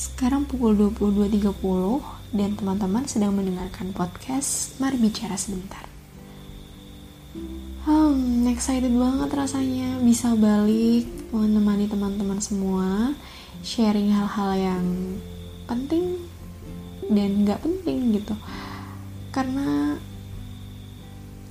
Sekarang pukul 22.30 dan teman-teman sedang mendengarkan podcast Mari Bicara Sebentar. Hmm, excited banget rasanya bisa balik menemani teman-teman semua sharing hal-hal yang penting dan nggak penting gitu karena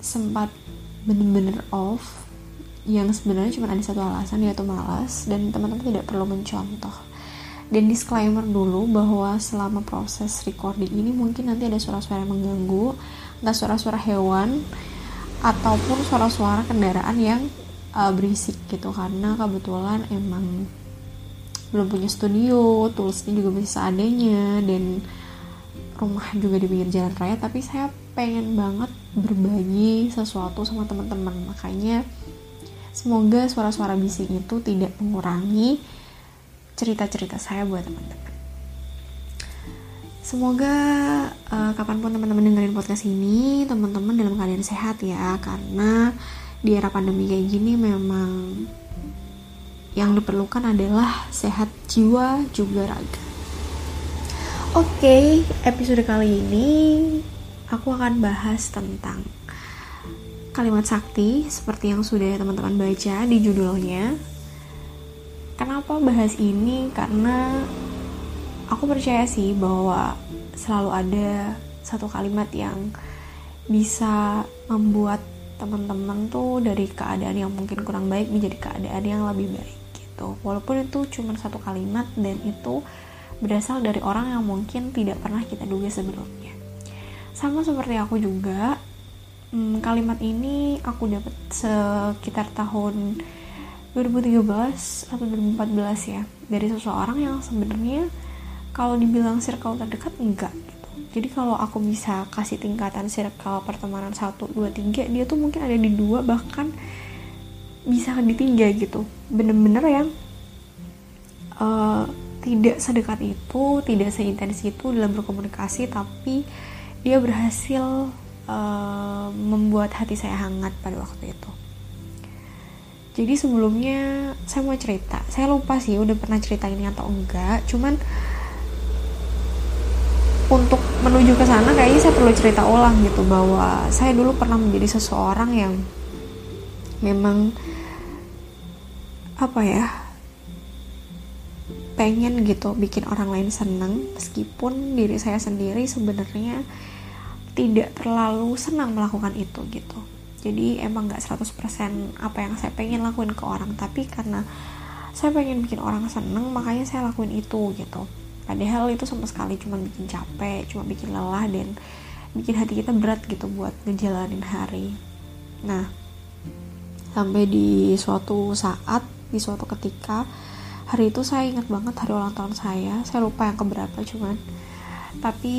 sempat bener-bener off yang sebenarnya cuma ada satu alasan yaitu malas dan teman-teman tidak perlu mencontoh dan disclaimer dulu bahwa selama proses recording ini mungkin nanti ada suara-suara yang mengganggu entah suara-suara hewan ataupun suara-suara kendaraan yang uh, berisik gitu. Karena kebetulan emang belum punya studio tulisnya juga masih seadanya dan rumah juga di pinggir jalan raya. Tapi saya pengen banget berbagi sesuatu sama teman-teman. Makanya Semoga suara-suara bising itu tidak mengurangi cerita-cerita saya buat teman-teman. Semoga uh, kapan pun teman-teman dengerin podcast ini, teman-teman dalam keadaan sehat ya, karena di era pandemi kayak gini memang yang diperlukan adalah sehat jiwa juga raga. Oke, okay, episode kali ini aku akan bahas tentang kalimat sakti seperti yang sudah teman-teman baca di judulnya. Kenapa bahas ini? Karena aku percaya sih bahwa selalu ada satu kalimat yang bisa membuat teman-teman tuh dari keadaan yang mungkin kurang baik menjadi keadaan yang lebih baik gitu. Walaupun itu cuma satu kalimat dan itu berasal dari orang yang mungkin tidak pernah kita duga sebelumnya. Sama seperti aku juga, hmm, kalimat ini aku dapat sekitar tahun 2013 atau 2014 ya dari seseorang yang sebenarnya kalau dibilang circle terdekat enggak gitu. Jadi kalau aku bisa kasih tingkatan circle pertemanan 1, 2, 3 dia tuh mungkin ada di dua bahkan bisa di tiga gitu bener-bener yang uh, tidak sedekat itu tidak seintens itu dalam berkomunikasi tapi dia berhasil uh, membuat hati saya hangat pada waktu itu. Jadi sebelumnya saya mau cerita, saya lupa sih udah pernah cerita ini atau enggak, cuman untuk menuju ke sana kayaknya saya perlu cerita ulang gitu bahwa saya dulu pernah menjadi seseorang yang memang apa ya pengen gitu bikin orang lain seneng. Meskipun diri saya sendiri sebenarnya tidak terlalu senang melakukan itu gitu jadi emang gak 100% apa yang saya pengen lakuin ke orang. Tapi karena saya pengen bikin orang seneng makanya saya lakuin itu gitu. Padahal itu sama sekali cuma bikin capek cuma bikin lelah dan bikin hati kita berat gitu buat ngejalanin hari. Nah sampai di suatu saat di suatu ketika hari itu saya ingat banget hari ulang tahun saya. Saya lupa yang keberapa cuman. Tapi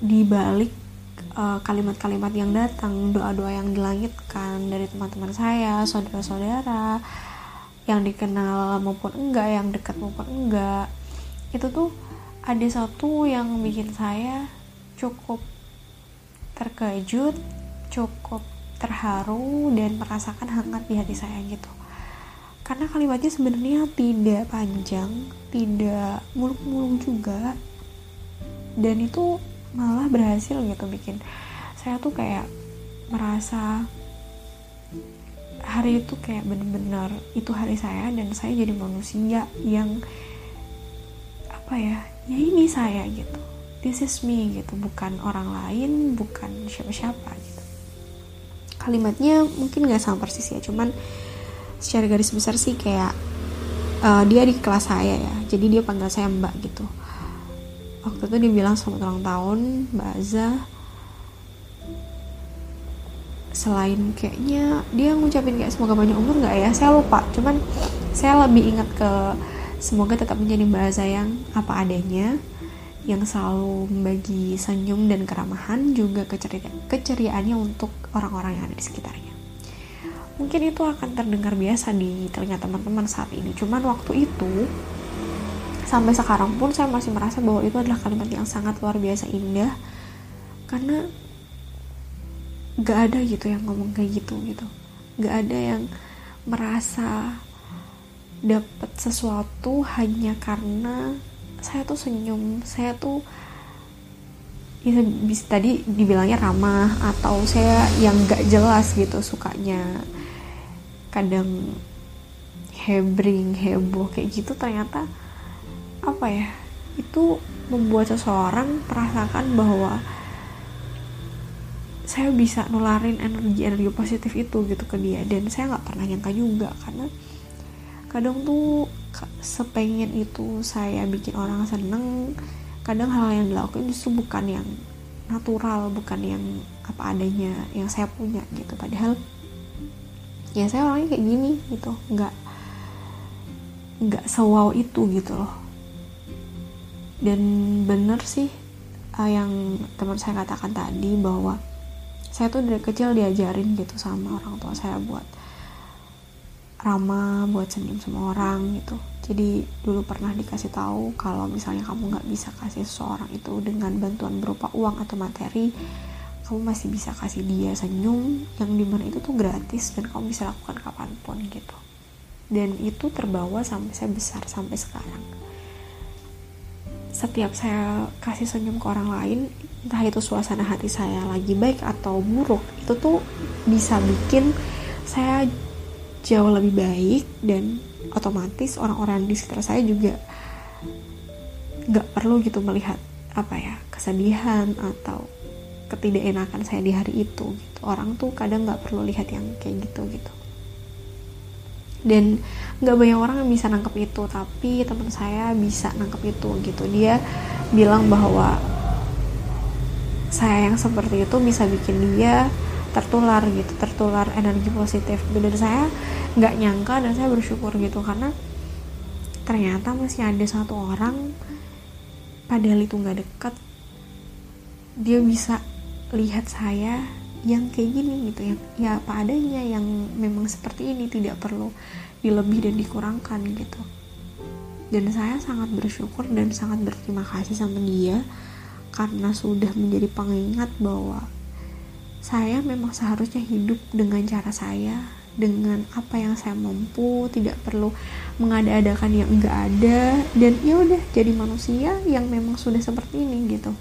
di balik kalimat-kalimat uh, yang datang, doa-doa yang dilangitkan dari teman-teman saya, saudara-saudara yang dikenal maupun enggak, yang dekat maupun enggak, itu tuh ada satu yang bikin saya cukup terkejut, cukup terharu dan merasakan hangat di hati saya gitu. Karena kalimatnya sebenarnya tidak panjang, tidak muluk-muluk juga, dan itu malah berhasil gitu bikin. Saya tuh kayak merasa hari itu kayak bener-bener itu hari saya dan saya jadi manusia yang apa ya ya ini saya gitu. This is me gitu bukan orang lain bukan siapa-siapa gitu. Kalimatnya mungkin gak sama persis ya cuman secara garis besar sih kayak uh, dia di kelas saya ya jadi dia panggil saya mbak gitu waktu itu dia bilang selamat ulang tahun Mbak Aza. Selain kayaknya dia ngucapin kayak semoga banyak umur nggak ya? Saya lupa. Cuman saya lebih ingat ke semoga tetap menjadi Mbak Aza yang apa adanya yang selalu membagi senyum dan keramahan juga keceria keceriaannya untuk orang-orang yang ada di sekitarnya. Mungkin itu akan terdengar biasa di telinga teman-teman saat ini. Cuman waktu itu sampai sekarang pun saya masih merasa bahwa itu adalah kalimat yang sangat luar biasa indah. Karena gak ada gitu yang ngomong kayak gitu gitu. Gak ada yang merasa dapat sesuatu hanya karena saya tuh senyum saya tuh ya bisa tadi dibilangnya ramah atau saya yang gak jelas gitu sukanya. Kadang hebring heboh kayak gitu ternyata apa ya itu membuat seseorang merasakan bahwa saya bisa nularin energi energi positif itu gitu ke dia. Dan saya nggak pernah nyangka juga karena kadang tuh sepengen itu saya bikin orang seneng. Kadang hal yang dilakukan justru bukan yang natural bukan yang apa adanya yang saya punya gitu. Padahal ya saya orangnya kayak gini gitu. Nggak nggak sewow itu gitu loh dan bener sih uh, yang teman saya katakan tadi bahwa saya tuh dari kecil diajarin gitu sama orang tua saya buat ramah buat senyum sama orang gitu. Jadi dulu pernah dikasih tahu kalau misalnya kamu nggak bisa kasih seseorang itu dengan bantuan berupa uang atau materi kamu masih bisa kasih dia senyum yang di mana itu tuh gratis dan kamu bisa lakukan kapan pun gitu. Dan itu terbawa sampai saya besar sampai sekarang setiap saya kasih senyum ke orang lain entah itu suasana hati saya lagi baik atau buruk itu tuh bisa bikin saya jauh lebih baik dan otomatis orang-orang di sekitar saya juga nggak perlu gitu melihat apa ya kesedihan atau ketidakenakan saya di hari itu gitu. Orang tuh kadang nggak perlu lihat yang kayak gitu gitu dan nggak banyak orang yang bisa nangkep itu tapi teman saya bisa nangkep itu gitu. Dia bilang bahwa saya yang seperti itu bisa bikin dia tertular gitu. Tertular energi positif. Dan saya nggak nyangka dan saya bersyukur gitu. Karena ternyata masih ada satu orang padahal itu nggak dekat dia bisa lihat saya yang kayak gini gitu ya ya apa adanya yang memang seperti ini tidak perlu dilebih dan dikurangkan gitu. Dan saya sangat bersyukur dan sangat berterima kasih sama dia karena sudah menjadi pengingat bahwa saya memang seharusnya hidup dengan cara saya dengan apa yang saya mampu tidak perlu mengada-adakan yang enggak ada dan ya udah jadi manusia yang memang sudah seperti ini gitu.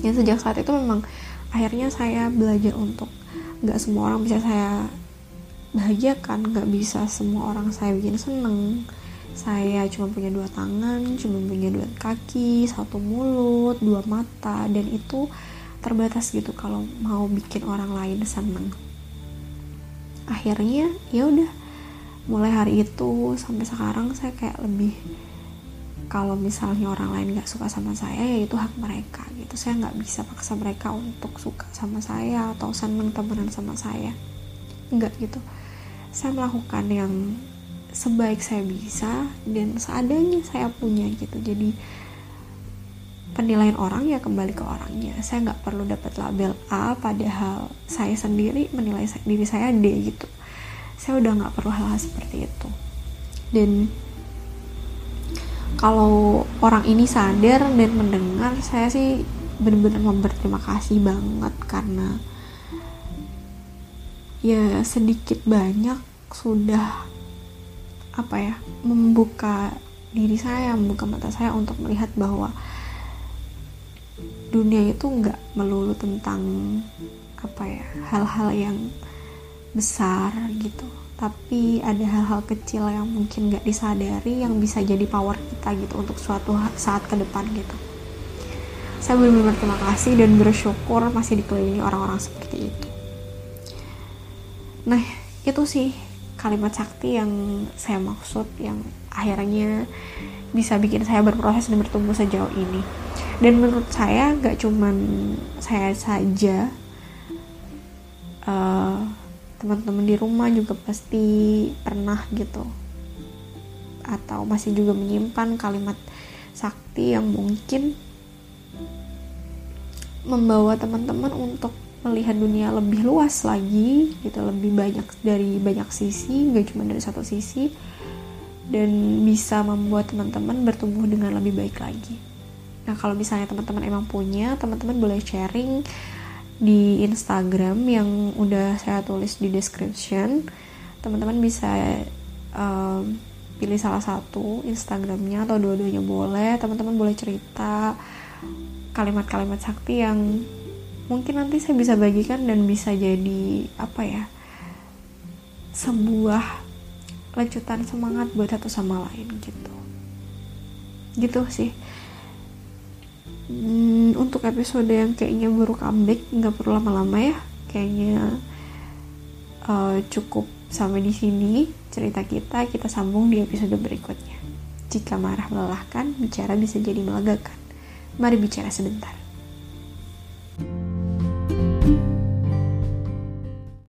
Ya sejak saat itu memang akhirnya saya belajar untuk nggak semua orang bisa saya bahagiakan nggak bisa semua orang saya bikin seneng. Saya cuma punya dua tangan cuma punya dua kaki satu mulut dua mata dan itu terbatas gitu kalau mau bikin orang lain seneng. Akhirnya ya udah mulai hari itu sampai sekarang saya kayak lebih kalau misalnya orang lain gak suka sama saya ya itu hak mereka gitu. Saya nggak bisa paksa mereka untuk suka sama saya atau seneng temenan sama saya. Nggak gitu. Saya melakukan yang sebaik saya bisa dan seadanya saya punya gitu. Jadi penilaian orang ya kembali ke orangnya. Saya nggak perlu dapat label A padahal saya sendiri menilai diri saya D gitu. Saya udah nggak perlu hal-hal seperti itu. Dan kalau orang ini sadar dan mendengar saya sih benar-benar berterima kasih banget karena ya sedikit banyak sudah apa ya membuka diri saya membuka mata saya untuk melihat bahwa dunia itu nggak melulu tentang apa ya hal-hal yang besar gitu tapi ada hal-hal kecil yang mungkin nggak disadari yang bisa jadi power kita gitu untuk suatu saat ke depan gitu. Saya benar-benar terima kasih dan bersyukur masih dikelilingi orang-orang seperti itu. Nah itu sih kalimat sakti yang saya maksud yang akhirnya bisa bikin saya berproses dan bertumbuh sejauh ini. Dan menurut saya gak cuman saya saja uh, teman-teman di rumah juga pasti pernah gitu. Atau masih juga menyimpan kalimat sakti yang mungkin membawa teman-teman untuk melihat dunia lebih luas lagi gitu lebih banyak dari banyak sisi gak cuma dari satu sisi dan bisa membuat teman-teman bertumbuh dengan lebih baik lagi. Nah kalau misalnya teman-teman emang punya, teman-teman boleh sharing di Instagram yang udah saya tulis di description. Teman-teman bisa um, pilih salah satu Instagramnya atau dua-duanya boleh. Teman-teman boleh cerita kalimat-kalimat sakti yang mungkin nanti saya bisa bagikan dan bisa jadi apa ya sebuah lecutan semangat buat satu sama lain gitu. Gitu sih hmm, untuk episode yang kayaknya baru comeback nggak perlu lama-lama ya. Kayaknya uh, cukup sampai di sini cerita kita. Kita sambung di episode berikutnya. Jika marah melelahkan bicara bisa jadi melegakan. Mari bicara sebentar